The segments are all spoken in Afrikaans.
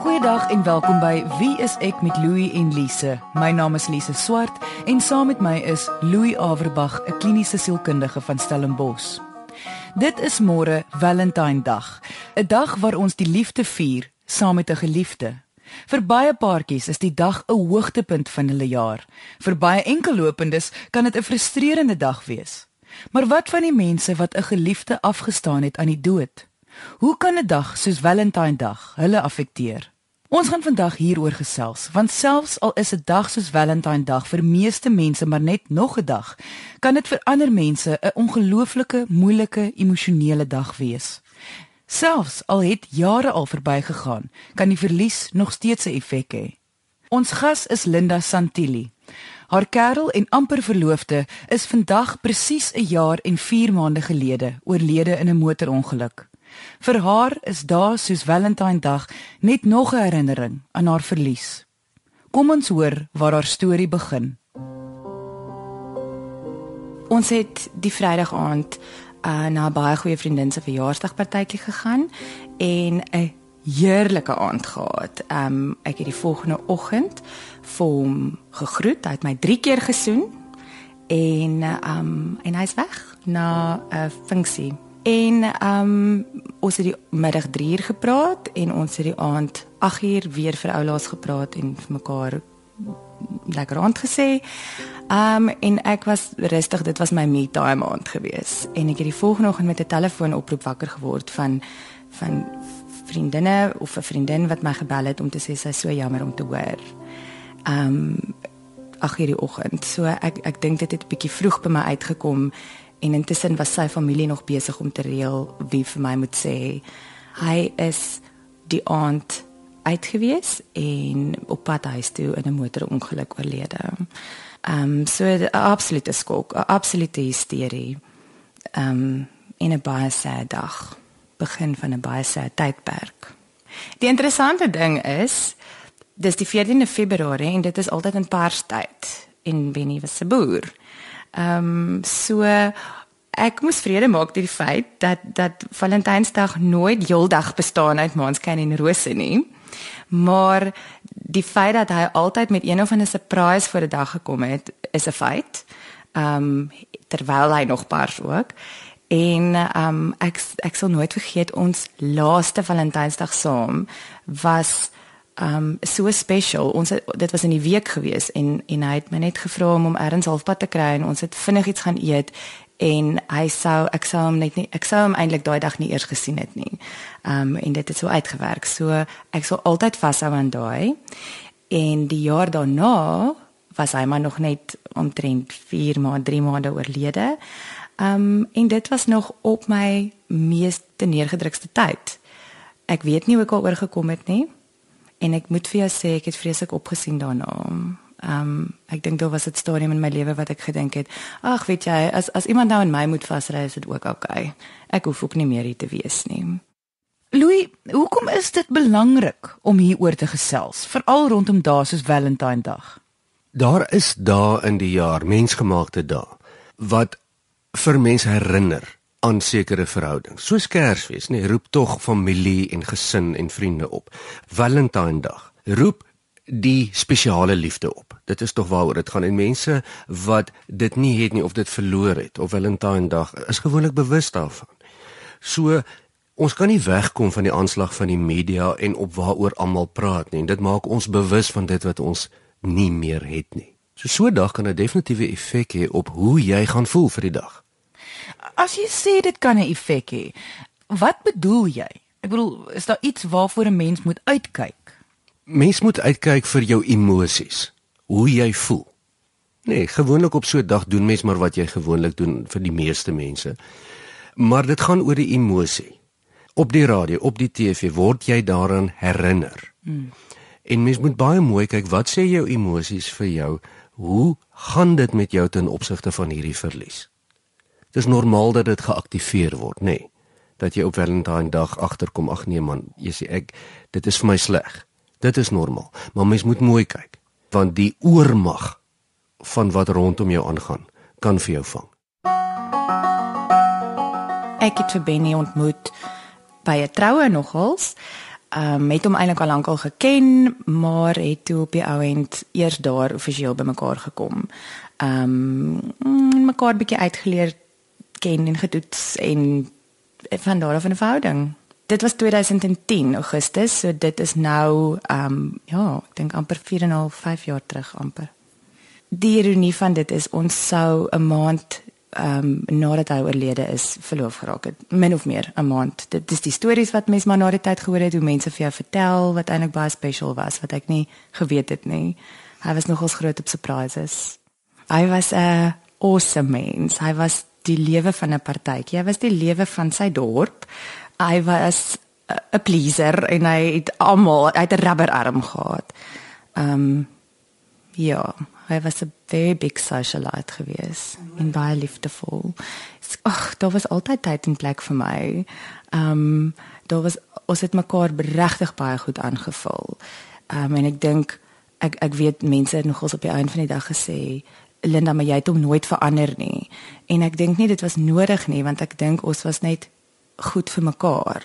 Goeiedag en welkom by Wie is ek met Louie en Lise. My naam is Lise Swart en saam met my is Louie Averbag, 'n kliniese sielkundige van Stellenbosch. Dit is môre Valentine Dag, 'n dag waar ons die liefde vier saam met 'n geliefde. Vir baie paartjies is die dag 'n hoogtepunt van hulle jaar. Vir baie enkellopendes kan dit 'n frustrerende dag wees. Maar wat van die mense wat 'n geliefde afgestaan het aan die dood? Hoe kan 'n dag soos Valentine Dag hulle affekteer? Ons gaan vandag hieroor gesels, want selfs al is 'n dag soos Valentine Dag vir meeste mense maar net nog 'n dag, kan dit vir ander mense 'n ongelooflike, moeilike, emosionele dag wees. Selfs al het jare al verbygegaan, kan die verlies nog steeds 'n effek hê. Ons gas is Linda Santilli. Haar kerel en amper verloofde is vandag presies 'n jaar en 4 maande gelede oorlede in 'n motorongeluk. Vir haar is dae soos Valentine Dag net nog 'n herinnering aan haar verlies. Kom ons hoor waar haar storie begin. Ons het die Vrydag aand uh, na 'n baie goeie vriendin se verjaarsdagpartytjie gegaan en 'n heerlike aand gehad. Um ek het die volgende oggend hom gegroet. Hy het my 3 keer gesoen en um en hy's weg na 'n funksie En ehm um, ons het die middag 3 uur gepraat en ons het die aand 8 uur weer vir oulaas gepraat en vir mekaar lekker aand gesê. Ehm um, en ek was rustig, dit was my me time aand gewees. En ek het die volgende oggend met 'n telefoon oproep wakker geword van van vriendinne of 'n vriendin wat my gebel het om te sê sy is so jammer om te hoor. Ehm um, ag hierdie oggend. So ek ek dink dit het 'n bietjie vroeg by my uitgekom en intussen was sy familie nog besig om te reël wie vir my moet sê hy is die aand uitgewees en op pad huis toe in 'n motorongeluk oorlede. Ehm um, so 'n absolute skok, 'n absolute hysterie. Ehm um, in 'n baie sad dag, begin van 'n baie sad tydperk. Die interessante ding is dis die 14de Februarie en dit is altyd in Parstyd en Benny was se boer. Ehm um, so ek moes vrede maak met die feit dat dat Valentynsdag nooit heeldag bestaan uit maanskyn en rose nie. Maar die feit dat hy altyd met een of ander surprise voor die dag gekom het, is 'n feit. Ehm um, terwyl hy nog pars ook. En ehm um, ek ek sal nooit vergeet ons laaste Valentynsdag saam was um so special. Ons het, dit was in die week gewees en en hy het my net gevra om hom ergens halfpad te kry en ons het vinnig iets gaan eet en hy sou ek sou hom net nie ek sou hom eintlik daai dag nie eers gesien het nie. Um en dit het so uitgewerk. So ek sou altyd vashou aan daai. En die jaar daarna was hy maar nog net omtrent 4 maande, 3 maande oorlede. Um en dit was nog op my mees neergedrukste tyd. Ek weet nie hoe ek al oorgekom het nie. En ek moet vir jou sê ek het vreeslik opgesien daarna. Ehm um, ek dink daar was 'n stadium in my lewe wat ek gedink het, ag weet jy, as as iemand nou in my moet vasry is dit ook oukei. Okay. Ek hoef ook nie meer hier te wees nie. Louis, hoekom is dit belangrik om hieroor te gesels, veral rondom dae soos Valentine Dag? Daar is dae in die jaar, mensgemaakte dae, wat vir mense herinner aan sekere verhoudings. Soos Kersfees, nee, roep tog familie en gesin en vriende op. Valentine Dag roep die spesiale liefde op. Dit is tog waaroor dit gaan en mense wat dit nie het nie of dit verloor het of Valentine Dag is gewoonlik bewus daarvan. So ons kan nie wegkom van die aanslag van die media en op waaroor almal praat nie. Dit maak ons bewus van dit wat ons nie meer het nie. So so dag kan 'n definitiewe effek hê op hoe jy gaan voel vir die dag. As jy sê dit kan 'n effek hê, wat bedoel jy? Ek bedoel, is daar iets waarvoor 'n mens moet uitkyk? Mens moet uitkyk vir jou emosies, hoe jy voel. Nee, gewoonlik op so 'n dag doen mens maar wat jy gewoonlik doen vir die meeste mense. Maar dit gaan oor die emosie. Op die radio, op die TV word jy daaraan herinner. Hmm. En mens moet baie mooi kyk wat sê jou emosies vir jou? Hoe gaan dit met jou ten opsigte van hierdie verlies? Dis normaal dat dit geaktiveer word, nê? Nee, dat jy op Valentine dag agterkom, ag nee man, jy sê ek dit is vir my sleg. Dit is normaal, maar mens moet mooi kyk, want die oormag van wat rondom jou aangaan kan vir jou vang. Ek het vir Benny ontmoet by 'n troue nogals. Ehm um, het hom eintlik al lankal geken, maar het toe op die ou end eers daar offisieel bymekaar gekom. Ehm um, mekaar bietjie uitgeleer ken en getoets en van daar af 'n verhouding. Dit was 2010 Augustus, so dit is nou ehm um, ja, ek dink amper 4 en 'n half 5 jaar terug amper. Die ironie van dit is ons sou 'n maand ehm um, nadat hy oorlede is verloof geraak het. Min of meer 'n maand. Dit is die stories wat mense maar na die tyd gehoor het hoe mense vir jou vertel wat eintlik baie special was wat ek nie geweet het nie. Hy was nogals groot op surprises. Hy was 'n awesome mens. Hy was die lewe van 'n partytjie hy was die lewe van sy dorp hy was 'n pleaser en hy het almal uit 'n rubberarm gehad ehm um, ja hy was 'n very big socialite gewees en baie liefdevol. Ag, daar was altyd tyd en plek vir my. Ehm um, daar was ons het mekaar regtig baie goed aangevul. Ehm um, en ek dink ek ek weet mense het nogals op die einde van die dag gesê Linda, maar jy het hom nooit verander nie. En ek dink nie dit was nodig nie want ek dink ons was net goed vir mekaar.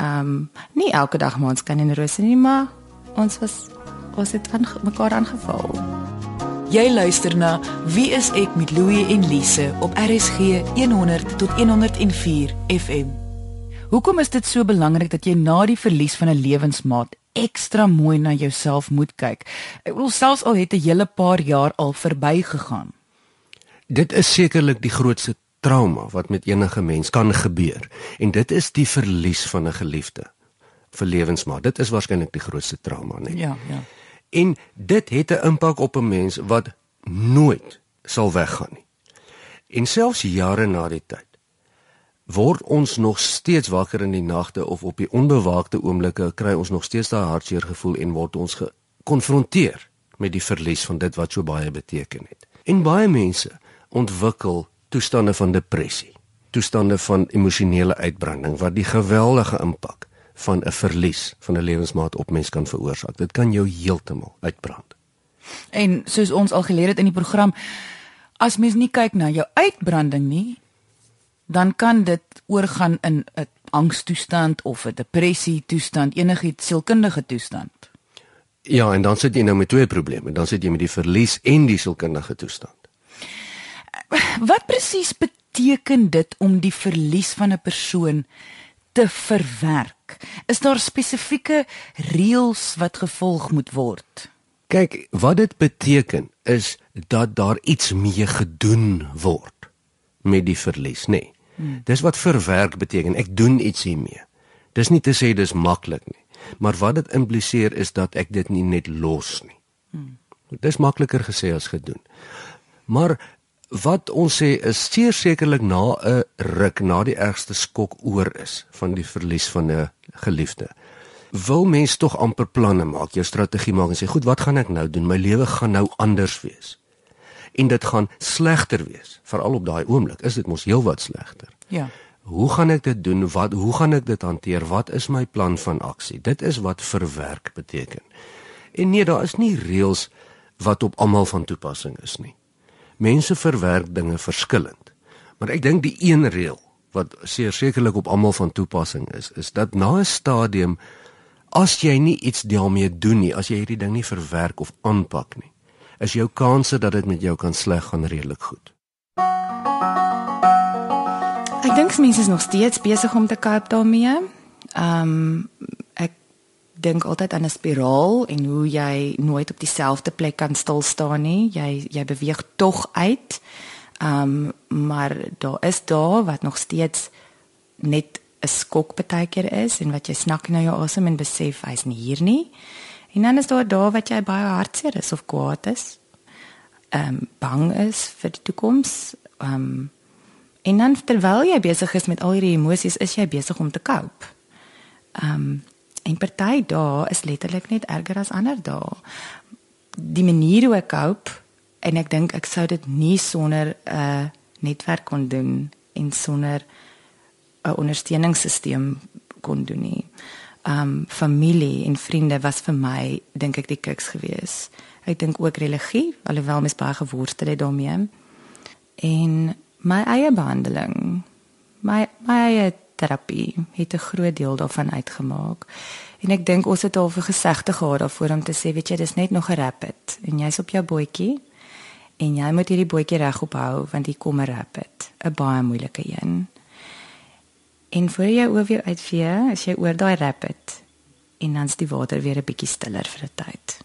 Ehm um, nie elke dag maar ons kan in rus nie, maar ons was ons het aan mekaar aangeval. Jy luister na Wie is ek met Louie en Lise op RSG 100 tot 104 FM. Hoekom is dit so belangrik dat jy na die verlies van 'n lewensmaat ekstra mooi na jouself moet kyk? Ek wil selfs al het 'n hele paar jaar al verbygegaan. Dit is sekerlik die grootste trauma wat met enige mens kan gebeur en dit is die verlies van 'n geliefde vir lewensmaat. Dit is waarskynlik die grootste trauma, net. Ja, ja. En dit het 'n impak op 'n mens wat nooit sal weggaan nie. En selfs jare na die tyd word ons nog steeds wakker in die nagte of op die onbewaakte oomblikke kry ons nog steeds daai hartseer gevoel en word ons gekonfronteer met die verlies van dit wat so baie beteken het. En baie mense ontwikkel toestande van depressie, toestande van emosionele uitbranding wat die geweldige impak van 'n verlies van 'n lewensmaat op mens kan veroorsaak. Dit kan jou heeltemal uitbrand. En soos ons al geleer het in die program, as mens nie kyk na jou uitbranding nie, dan kan dit oorgaan in 'n angstoestand of 'n depressie toestand, enigiets sielkundige toestand. Ja, en dan sit jy nou met twee probleme. Dan sit jy met die verlies en die sielkundige toestand. Wat presies beteken dit om die verlies van 'n persoon te verwerk? Is daar spesifieke reëls wat gevolg moet word? Kyk, wat dit beteken is dat daar iets mee gedoen word met die verlies, nê. Nee. Hmm. Dis wat verwerk beteken. Ek doen iets hiermee. Dis nie te sê dis maklik nie, maar wat dit impliseer is dat ek dit nie net los nie. Hmm. Dis makliker gesê as gedoen. Maar wat ons sê is seker sekerlik na 'n ruk na die ergste skok oor is van die verlies van 'n geliefde. Wil mens tog amper planne maak, jou strategie maak en sê, "Goed, wat gaan ek nou doen? My lewe gaan nou anders wees." En dit gaan slegter wees, veral op daai oomblik. Is dit mos heelwat slegter? Ja. Hoe gaan ek dit doen? Wat hoe gaan ek dit hanteer? Wat is my plan van aksie? Dit is wat verwerk beteken. En nee, daar is nie reëls wat op almal van toepassing is nie mense verwerk dinge verskillend. Maar ek dink die een reël wat seker sekerlik op almal van toepassing is, is dat na 'n stadium as jy nie iets daarmee doen nie, as jy hierdie ding nie verwerk of aanpak nie, is jou kanse dat dit met jou kan sleg gaan redelik goed. Ek dink mense is nog steeds besig om te koop daarmee. Ehm um, dink altyd aan 'n spiraal en hoe jy nooit op dieselfde plek kan stil staan nie. Jy jy beweeg tog uit. Ehm um, maar daar is daar wat nog steeds net 'n skok baie keer is en wat jy snak na jou asem en besef hy's nie hier nie. En dan is daar daar wat jy baie hartseer is of kwaad is. Ehm um, bang is vir die toekoms. Ehm um, en dan terwyl jy besig is met al hierdie emosies, is jy besig om te cope. Ehm um, En party dae is letterlik net erger as ander dae. Die manier hoe ek cope en ek dink ek sou dit nie sonder 'n uh, netwerk kon doen en sonder 'n ondersteuningssisteem kon doen nie. Um familie en vriende was vir my dink ek die kiks gewees. Ek dink ook religie, alhoewel mens baie geworstel het daarmee. En my eie behandeling, my my eie terapie het 'n groot deel daarvan uitgemaak. En ek dink ons het al vir gesegde gehad daarvoor om te sê, weet jy, dis net nog 'n rapid en jy's op jou bootjie en jy moet hierdie bootjie regop hou want hier kom 'n rapid, 'n baie moeilike een. En voor jy oor jou uitvee, as jy oor daai rapid en dan's die water weer 'n bietjie stiller vir 'n tyd.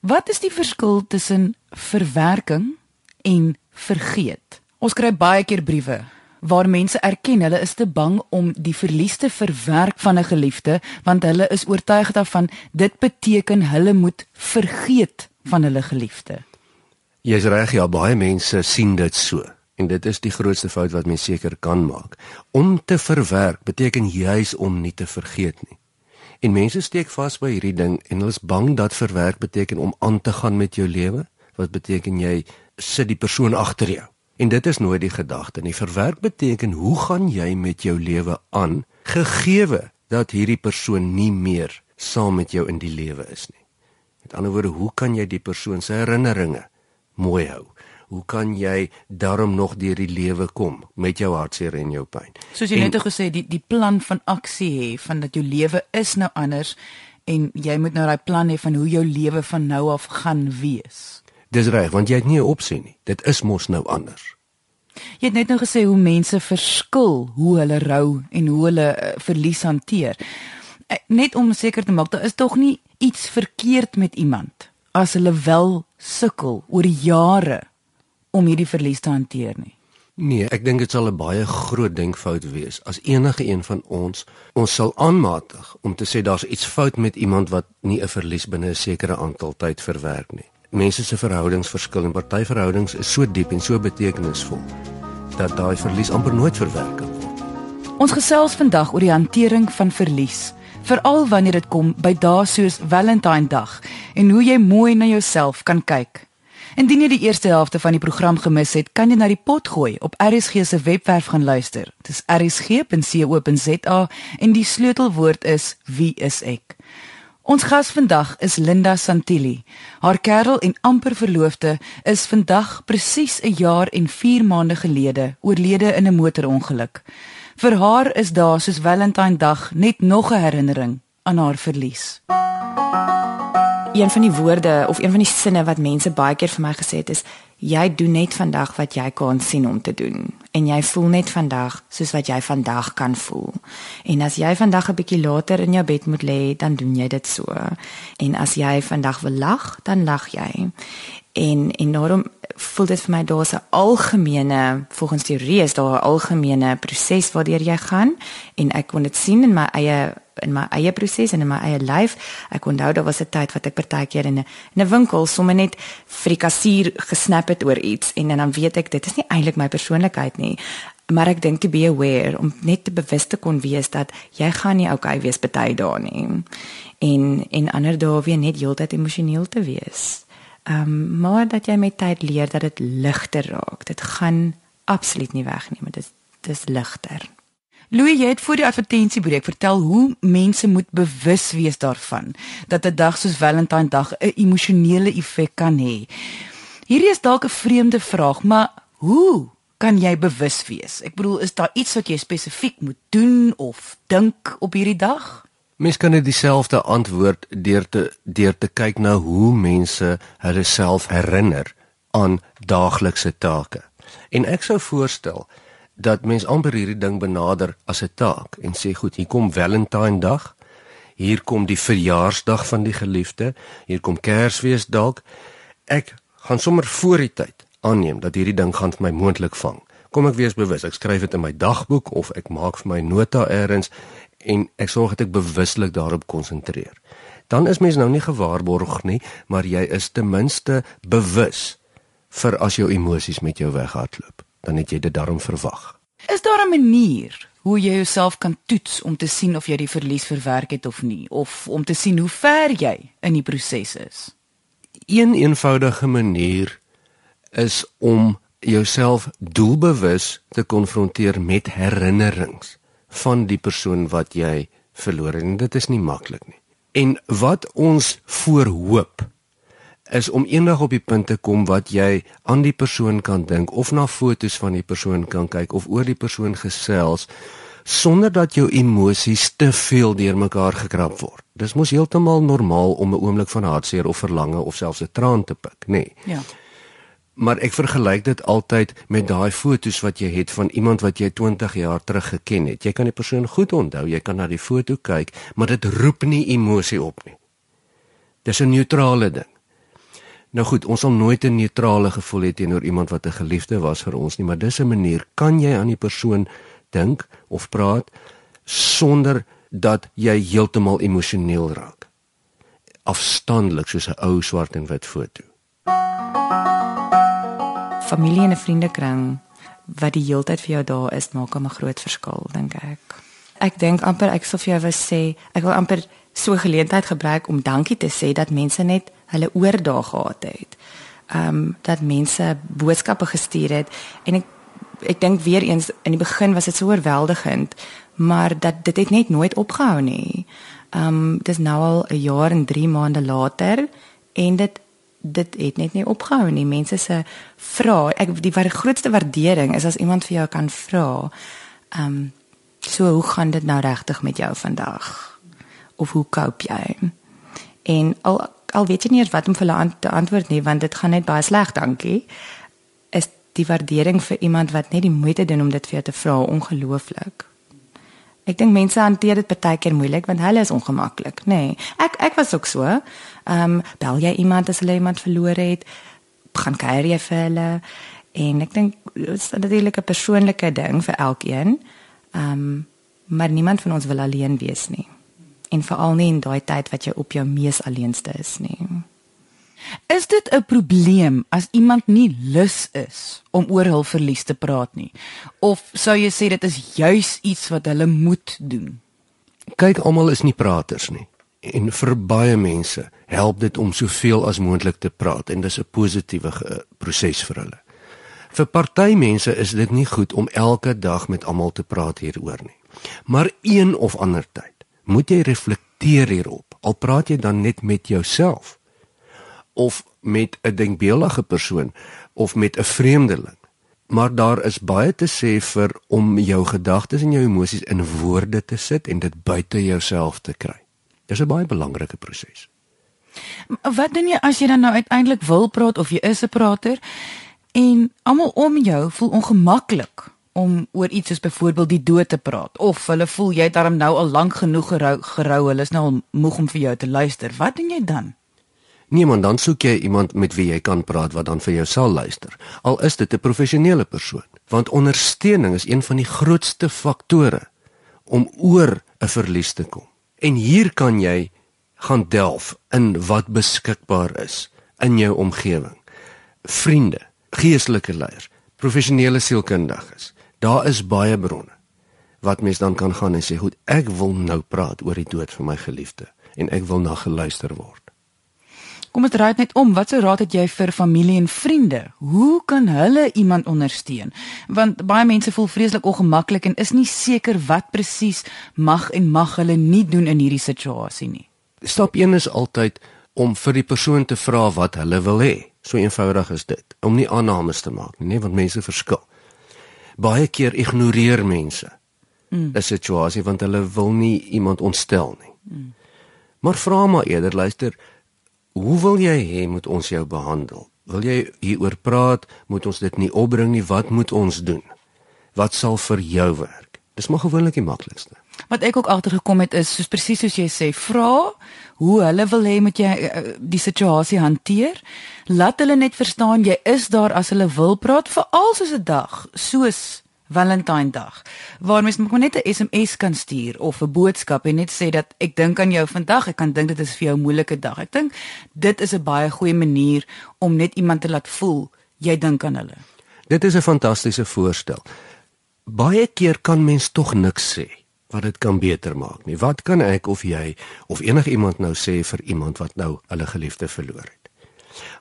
Wat is die verskil tussen verwerking en vergeet? Ons kry baie keer briewe waar mense erken hulle is te bang om die verlies te verwerk van 'n geliefde want hulle is oortuig daarvan dit beteken hulle moet vergeet van hulle geliefde. Jy's reg, ja, baie mense sien dit so. En dit is die grootste fout wat mens seker kan maak. Om te verwerk beteken juis om nie te vergeet nie. En mense steek vas by hierdie ding en hulle is bang dat verwerk beteken om aan te gaan met jou lewe, wat beteken jy sit die persoon agter jou. En dit is nooit die gedagte nie. Verwerk beteken hoe gaan jy met jou lewe aan gegeewe dat hierdie persoon nie meer saam met jou in die lewe is nie. Met ander woorde, hoe kan jy die persoon se herinneringe mooi hou? Hoe kan jy daarom nog deur die lewe kom met jou hartseer en jou pyn? Soos jy en, net gesê die die plan van aksie hê van dat jou lewe is nou anders en jy moet nou daai plan hê van hoe jou lewe van nou af gaan wees. Dis reg, want jy het nie 'n opsie nie. Dit is mos nou anders. Jy het net nou gesê hoe mense verskil hoe hulle rou en hoe hulle uh, verlies hanteer. Uh, net om seker te maak daar is tog nie iets verkeerd met iemand as hulle wel sukkel oor jare om hierdie verlies te hanteer nie. Nee, ek dink dit sal 'n baie groot denkfout wees as enige een van ons ons sal aanmatig om te sê daar's iets fout met iemand wat nie 'n verlies binne 'n sekere aantal tyd verwerk nie mense se verhoudings verskil en party verhoudings is so diep en so betekenisvol dat daai verlies amper nooit verwerk kan word. Ons gesels vandag oor die hantering van verlies, veral wanneer dit kom by dae soos Valentine Dag en hoe jy mooi na jouself kan kyk. Indien jy die eerste helfte van die program gemis het, kan jy na die pot gooi op RSG se webwerf gaan luister. Dis rsg.co.za en die sleutelwoord is wie is ek. Ons gas vandag is Linda Santilli. Haar kerel en amper verloofde is vandag presies 'n jaar en 4 maande gelede oorlede in 'n motorongeluk. Vir haar is daar soos Valentine Dag net nog 'n herinnering aan haar verlies. Een van die woorde of een van die sinne wat mense baie keer vir my gesê het is jy doen net vandag wat jy kan sien om te doen en jy voel net vandag soos wat jy vandag kan voel. En as jy vandag 'n bietjie later in jou bed moet lê, dan doen jy dit so. En as jy vandag wil lag, dan lag jy. En en daarom voel dit vir my daar's 'n algemene volgens die reus daar 'n algemene proses waardeur jy gaan en ek kon dit sien in my eie in my eie proses en in my eie lyf. Ek onthou daar was 'n tyd wat ek partykeer in 'n in 'n winkel sommer net frikassier gesnap het oor iets en, en dan weet ek dit is nie eintlik my persoonlikheid nie. Maar ek dink to be aware om net te bewus te kon wees dat jy gaan nie okay wees baie dae nie. En en ander dae weer net heeltyd emosioneel te wees. Ehm um, maar dat jy met tyd leer dat dit ligter raak. Dit gaan absoluut nie weg nie, maar dit dis ligter. Louis, jy het voor die advertensiebreek vertel hoe mense moet bewus wees daarvan dat 'n dag soos Valentine Dag 'n emosionele effek kan hê. Hierdie is dalk 'n vreemde vraag, maar hoe kan jy bewus wees? Ek bedoel, is daar iets wat jy spesifiek moet doen of dink op hierdie dag? Mens kan dit dieselfde antwoord deur te deur te kyk na hoe mense hulle self herinner aan daaglikse take. En ek sou voorstel dat mens amper hierdie ding benader as 'n taak en sê goed, hier kom Valentine dag. Hier kom die verjaarsdag van die geliefde. Hier kom Kersfees dalk. Ek gaan sommer voor die tyd aanneem dat hierdie ding gaan vir my moontlik vang. Kom ek wees bewus. Ek skryf dit in my dagboek of ek maak vir my nota eers en ek sorg dat ek bewuslik daarop konsentreer. Dan is mens nou nie gewaarborg nie, maar jy is ten minste bewus vir as jou emosies met jou weghardloop dan het jy dit daarom verwag. Is daar 'n manier hoe jy jouself kan toets om te sien of jy die verlies verwerk het of nie of om te sien hoe ver jy in die proses is? Een eenvoudige manier is om jouself doelbewus te konfronteer met herinnerings van die persoon wat jy verloor het en dit is nie maklik nie. En wat ons voorhoop is om eendag op die punt te kom wat jy aan die persoon kan dink of na fotos van die persoon kan kyk of oor die persoon gesels sonder dat jou emosies te veel deurmekaar gekrap word. Dis mos heeltemal normaal om 'n oomblik van hartseer of verlange of selfs 'n traan te pik, nê? Nee. Ja. Maar ek vergelyk dit altyd met daai foto's wat jy het van iemand wat jy 20 jaar terug geken het. Jy kan die persoon goed onthou, jy kan na die foto kyk, maar dit roep nie emosie op nie. Dis 'n neutrale ding. Nou goed, ons sal nooit 'n neutrale gevoel hê teenoor iemand wat 'n geliefde was vir ons nie, maar dis 'n manier kan jy aan die persoon dink of praat sonder dat jy heeltemal emosioneel raak. Afstandelik soos 'n ou swart en wit foto. Familie en 'n vriendekring wat die heeltyd vir jou daar is, maak 'n groot verskil, dink ek. Ek dink amper ek sou vir jou wou sê, ek wil amper so geleentheid gebruik om dankie te sê dat mense net hulle oor daar gehad het. Ehm um, dat mense boodskappe gestuur het en ek ek dink weer eens in die begin was dit so oorweldigend, maar dat dit het net nooit opgehou nie. Ehm um, dis nou al 'n jaar en 3 maande later en dit dit het net nie opgehou nie. Mense se vra, ek die grootste waardering is as iemand vir jou kan vra. Ehm um, so hoe gaan dit nou regtig met jou vandag? Of hoe koop jy? En al al weet jy nie wat om vir hulle aan te antwoord nie want dit gaan net baie sleg, dankie die waardering vir iemand wat net die moeite doen om dit vir jou te vra ongelooflik. Ek dink mense hanteer dit baie keer moeilik want hulle is ongemaklik, nê. Nee, ek ek was ook so. Ehm um, bel jy iemand as hulle iemand verloor het, gaan kuier jy vir hulle en ek dink dit is natuurlik 'n persoonlike ding vir elkeen. Ehm um, maar niemand van ons wil alleen wees nie. En veral nie in daai tyd wat jy op jou mees alleenste is nie. Is dit 'n probleem as iemand nie lus is om oor hul verlies te praat nie? Of sou jy sê dit is juis iets wat hulle moet doen? Kyk, almal is nie praters nie. En vir baie mense help dit om soveel as moontlik te praat en dis 'n positiewe proses vir hulle. Vir party mense is dit nie goed om elke dag met almal te praat hieroor nie. Maar een of ander tyd moet jy reflekteer hierop. Al praat jy dan net met jouself of met 'n denkbeeldige persoon of met 'n vreemdeling. Maar daar is baie te sê vir om jou gedagtes en jou emosies in woorde te sit en dit buite jouself te kry. Dis 'n baie belangrike proses. Wat doen jy as jy dan nou uiteindelik wil praat of jy is 'n prater en almal om jou voel ongemaklik om oor iets soos byvoorbeeld die dood te praat of hulle voel jy het daarom nou al lank genoeg gerou, gerou hulle is nou al moeg om vir jou te luister. Wat doen jy dan? Nee man, dan soek jy iemand met wie jy kan praat wat dan vir jou sal luister. Al is dit 'n professionele persoon, want ondersteuning is een van die grootste faktore om oor 'n verlies te kom. En hier kan jy gaan delf in wat beskikbaar is in jou omgewing. Vriende, geestelike leiers, professionele sielkundiges. Daar is baie bronne wat mens dan kan gaan en sê, "Goed, ek wil nou praat oor die dood van my geliefde en ek wil na geluister word." Kom dit raai net om, wat sou raad het jy vir familie en vriende? Hoe kan hulle iemand ondersteun? Want baie mense voel vreeslik ongemaklik en is nie seker wat presies mag en mag hulle nie doen in hierdie situasie nie. Stap 1 is altyd om vir die persoon te vra wat hulle wil hê. So eenvoudig is dit. Om nie aannames te maak nie, nee, want mense verskil. Baie keer ignoreer mense mm. 'n situasie want hulle wil nie iemand ontstel nie. Mm. Maar vra maar eerder, luister, Hoe wil jy hê moet ons jou behandel? Wil jy hieroor praat? Moet ons dit nie opbring nie? Wat moet ons doen? Wat sal vir jou werk? Dis maar gewoonlik die maklikste. Wat ek ook agtergekom het is soos presies soos jy sê, vra hoe hulle wil hê moet jy uh, die situasie hanteer. Laat hulle net verstaan jy is daar as hulle wil praat vir al soos 'n dag, soos Valentinedag waar mens maar net 'n SMS kan stuur of 'n boodskap en net sê dat ek dink aan jou vandag, ek kan dink dit is vir jou 'n moeilike dag. Ek dink dit is 'n baie goeie manier om net iemand te laat voel jy dink aan hulle. Dit is 'n fantastiese voorstel. Baie keer kan mens tog niks sê wat dit kan beter maak nie. Wat kan ek of jy of enigiemand nou sê vir iemand wat nou hulle geliefde verloor het?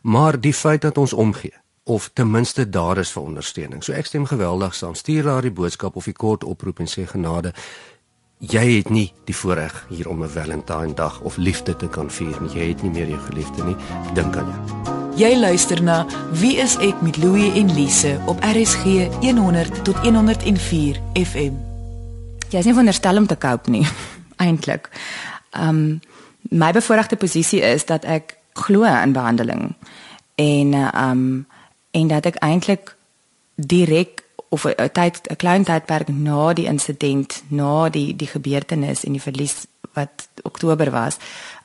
Maar die feit dat ons omgee of ten minste daar is vir ondersteuning. So ek stem geweldig saam. Stuur daar die boodskap of 'n kort oproep en sê genade. Jy het nie die voorreg hier om 'n Valentine dag of liefde te kan vier nie. Jy het nie meer jou geliefde nie. Dink aan jou. Jy luister na Wie is ek met Louie en Lise op RSG 100 tot 104 FM. Jy's nie veronderstel om te cope nie, eintlik. Ehm um, my bevoordeelde posisie is dat ek glo in behandeling en ehm um, en dat ek eintlik direk of 'n tyd 'n klein tydperk na die insident, na die die gebeurtenis en die verlies wat Oktober was,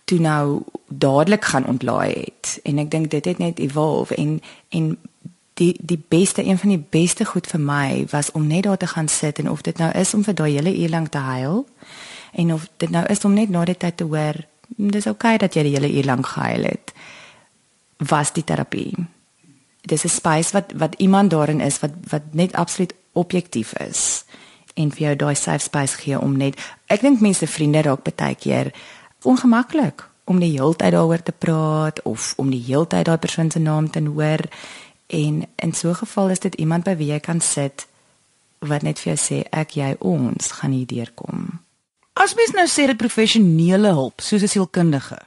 toe nou dadelik gaan ontlaai het. En ek dink dit het net evolve en en die die beste een van die beste goed vir my was om net daar te gaan sit en of dit nou is om vir daai hele uur lank te huil en of dit nou is om net na die tyd te hoor dis oukei okay dat jy die hele uur lank gehuil het was die terapie dis 'n space wat wat iemand daarin is wat wat net absoluut objektief is en vir jou daai safe space gee om net ek dink mense vriende raak baie keer ongemaklik om die hele tyd daaroor te praat of om die hele tyd daai persoon se naam te hoor en in so 'n geval is dit iemand by wie jy kan sit wat net vir jou sê ek jy ons gaan hier deurkom. As mens nou sê dit professionele hulp soos 'n sielkundige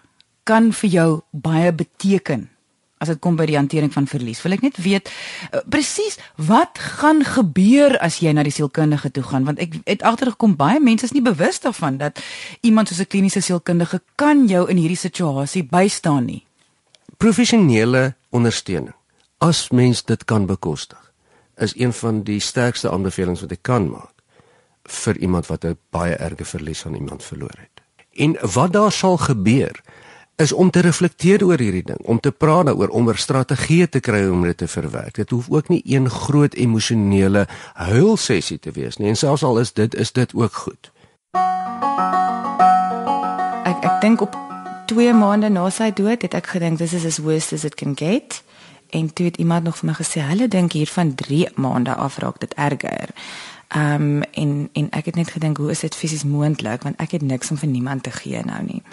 kan vir jou baie beteken as dit kom by die hantering van verlies. Wil ek net weet uh, presies wat gaan gebeur as jy na die sielkundige toe gaan want ek het agtergekom baie mense is nie bewus daarvan dat iemand soos 'n kliniese sielkundige kan jou in hierdie situasie bystaan nie. Professionele ondersteuning as mens dit kan bekostig is een van die sterkste aanbevelings wat ek kan maak vir iemand wat 'n baie erge verlies aan iemand verloor het. En wat daar sal gebeur is om te reflekteer oor hierdie ding, om te praat daaroor, om 'n strategie te kry om dit te verwerk. Dit hoef ook nie een groot emosionele huilsessie te wees nie. En selfs al is dit is dit ook goed. Ek ek dink op 2 maande na sy dood het ek gedink this is as worst as it can get. En toe het iemand nog vir my gesê, hulle dink hier van 3 maande af raak dit erger. Ehm um, en en ek het net gedink hoe is dit fisies moontlik want ek het niks om vir niemand te gee nou nie.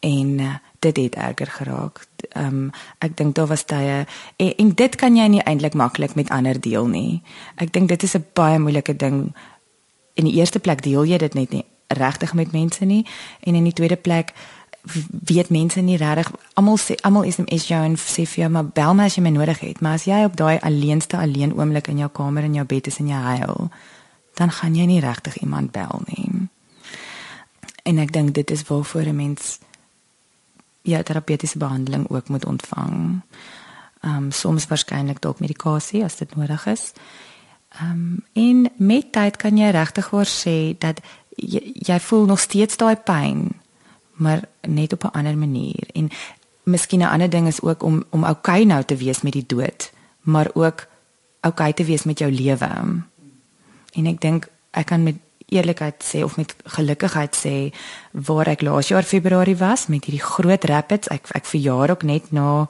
En uh, dit het erger geraak. Ehm um, ek dink daar was tye en, en dit kan jy nie eintlik maklik met ander deel nie. Ek dink dit is 'n baie moeilike ding. In die eerste plek deel jy dit net nie regtig met mense nie en in die tweede plek weet mense nie regtig almal sê almal is 'n issue en sê vir jou maar bel my as jy my nodig het maar as jy op daai alleenste alleen oomblik in jou kamer in jou bed is en jy huil dan gaan jy nie regtig iemand bel nie en ek dink dit is waarvoor 'n mens ja terapeutiese behandeling ook moet ontvang ehm um, soms waarskynlik dalk medikasie as dit nodig is ehm um, en met tyd kan jy regtig hoor sê dat jy, jy voel nog steeds daai pyn maar net op 'n ander manier. En miskien 'n ander ding is ook om om okay nou te wees met die dood, maar ook okay te wees met jou lewe. En ek dink ek kan met eerlikheid sê of met gelukkigheid sê waar ek laas jaar Februarie was met hierdie groot rapids, ek ek verjaar ook net na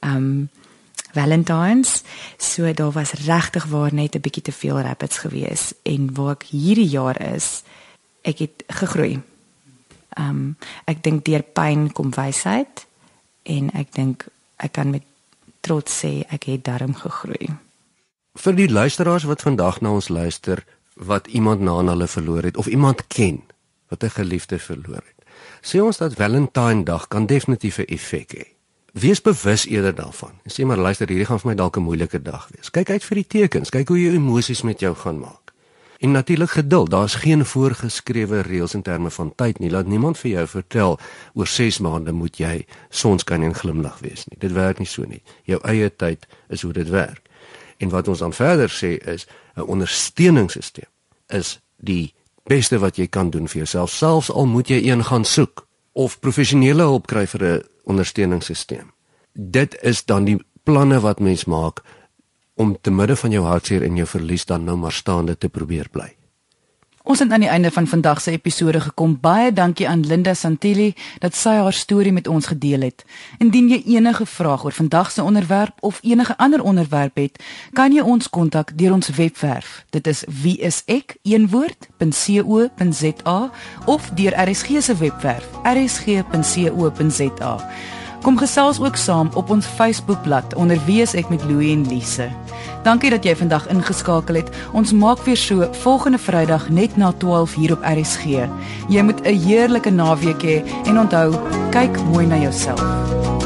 ehm um, Valentines. So daar was regtig waar net 'n bietjie te veel rapids gewees en waar ek hierdie jaar is, ek het gegroei. Ehm um, ek dink deur pyn kom wysheid en ek dink ek kan met trots sê ek het darm gegroei. Vir die luisteraars wat vandag na ons luister wat iemand na hulle verloor het of iemand ken wat 'n geliefde verloor het. Sê ons dat Valentine dag kan definitief 'n effek hê. Wees bewus eerder daarvan. En sê maar luister, hierdie gaan vir my dalk 'n moeilike dag wees. Kyk uit vir die tekens, kyk hoe jou emosies met jou gaan maak. En natuurlik geduld. Daar's geen voorgeskrewe reëls in terme van tyd nie. Laat niemand vir jou vertel oor 6 maande moet jy sonskyn en glimlag wees nie. Dit werk nie so nie. Jou eie tyd is hoe dit werk. En wat ons dan verder sê is 'n ondersteuningssisteem is die beste wat jy kan doen vir jouself selfs al moet jy een gaan soek of professionele hulp kry vir 'n ondersteuningssisteem. Dit is dan die planne wat mens maak om te midde van jou hartseer en jou verlies dan nou maar staande te probeer bly. Ons het aan die einde van vandag se episode gekom. Baie dankie aan Linda Santilli dat sy haar storie met ons gedeel het. Indien jy enige vrae oor vandag se onderwerp of enige ander onderwerp het, kan jy ons kontak deur ons webwerf. Dit is wieisek.co.za of deur RSG se webwerf rsg.co.za. Kom gesels ook saam op ons Facebookblad onder Wie is ek met Louie en Lise. Dankie dat jy vandag ingeskakel het. Ons maak weer so volgende Vrydag net na 12 hier op RSG. Jy moet 'n heerlike naweek hê en onthou, kyk mooi na jouself.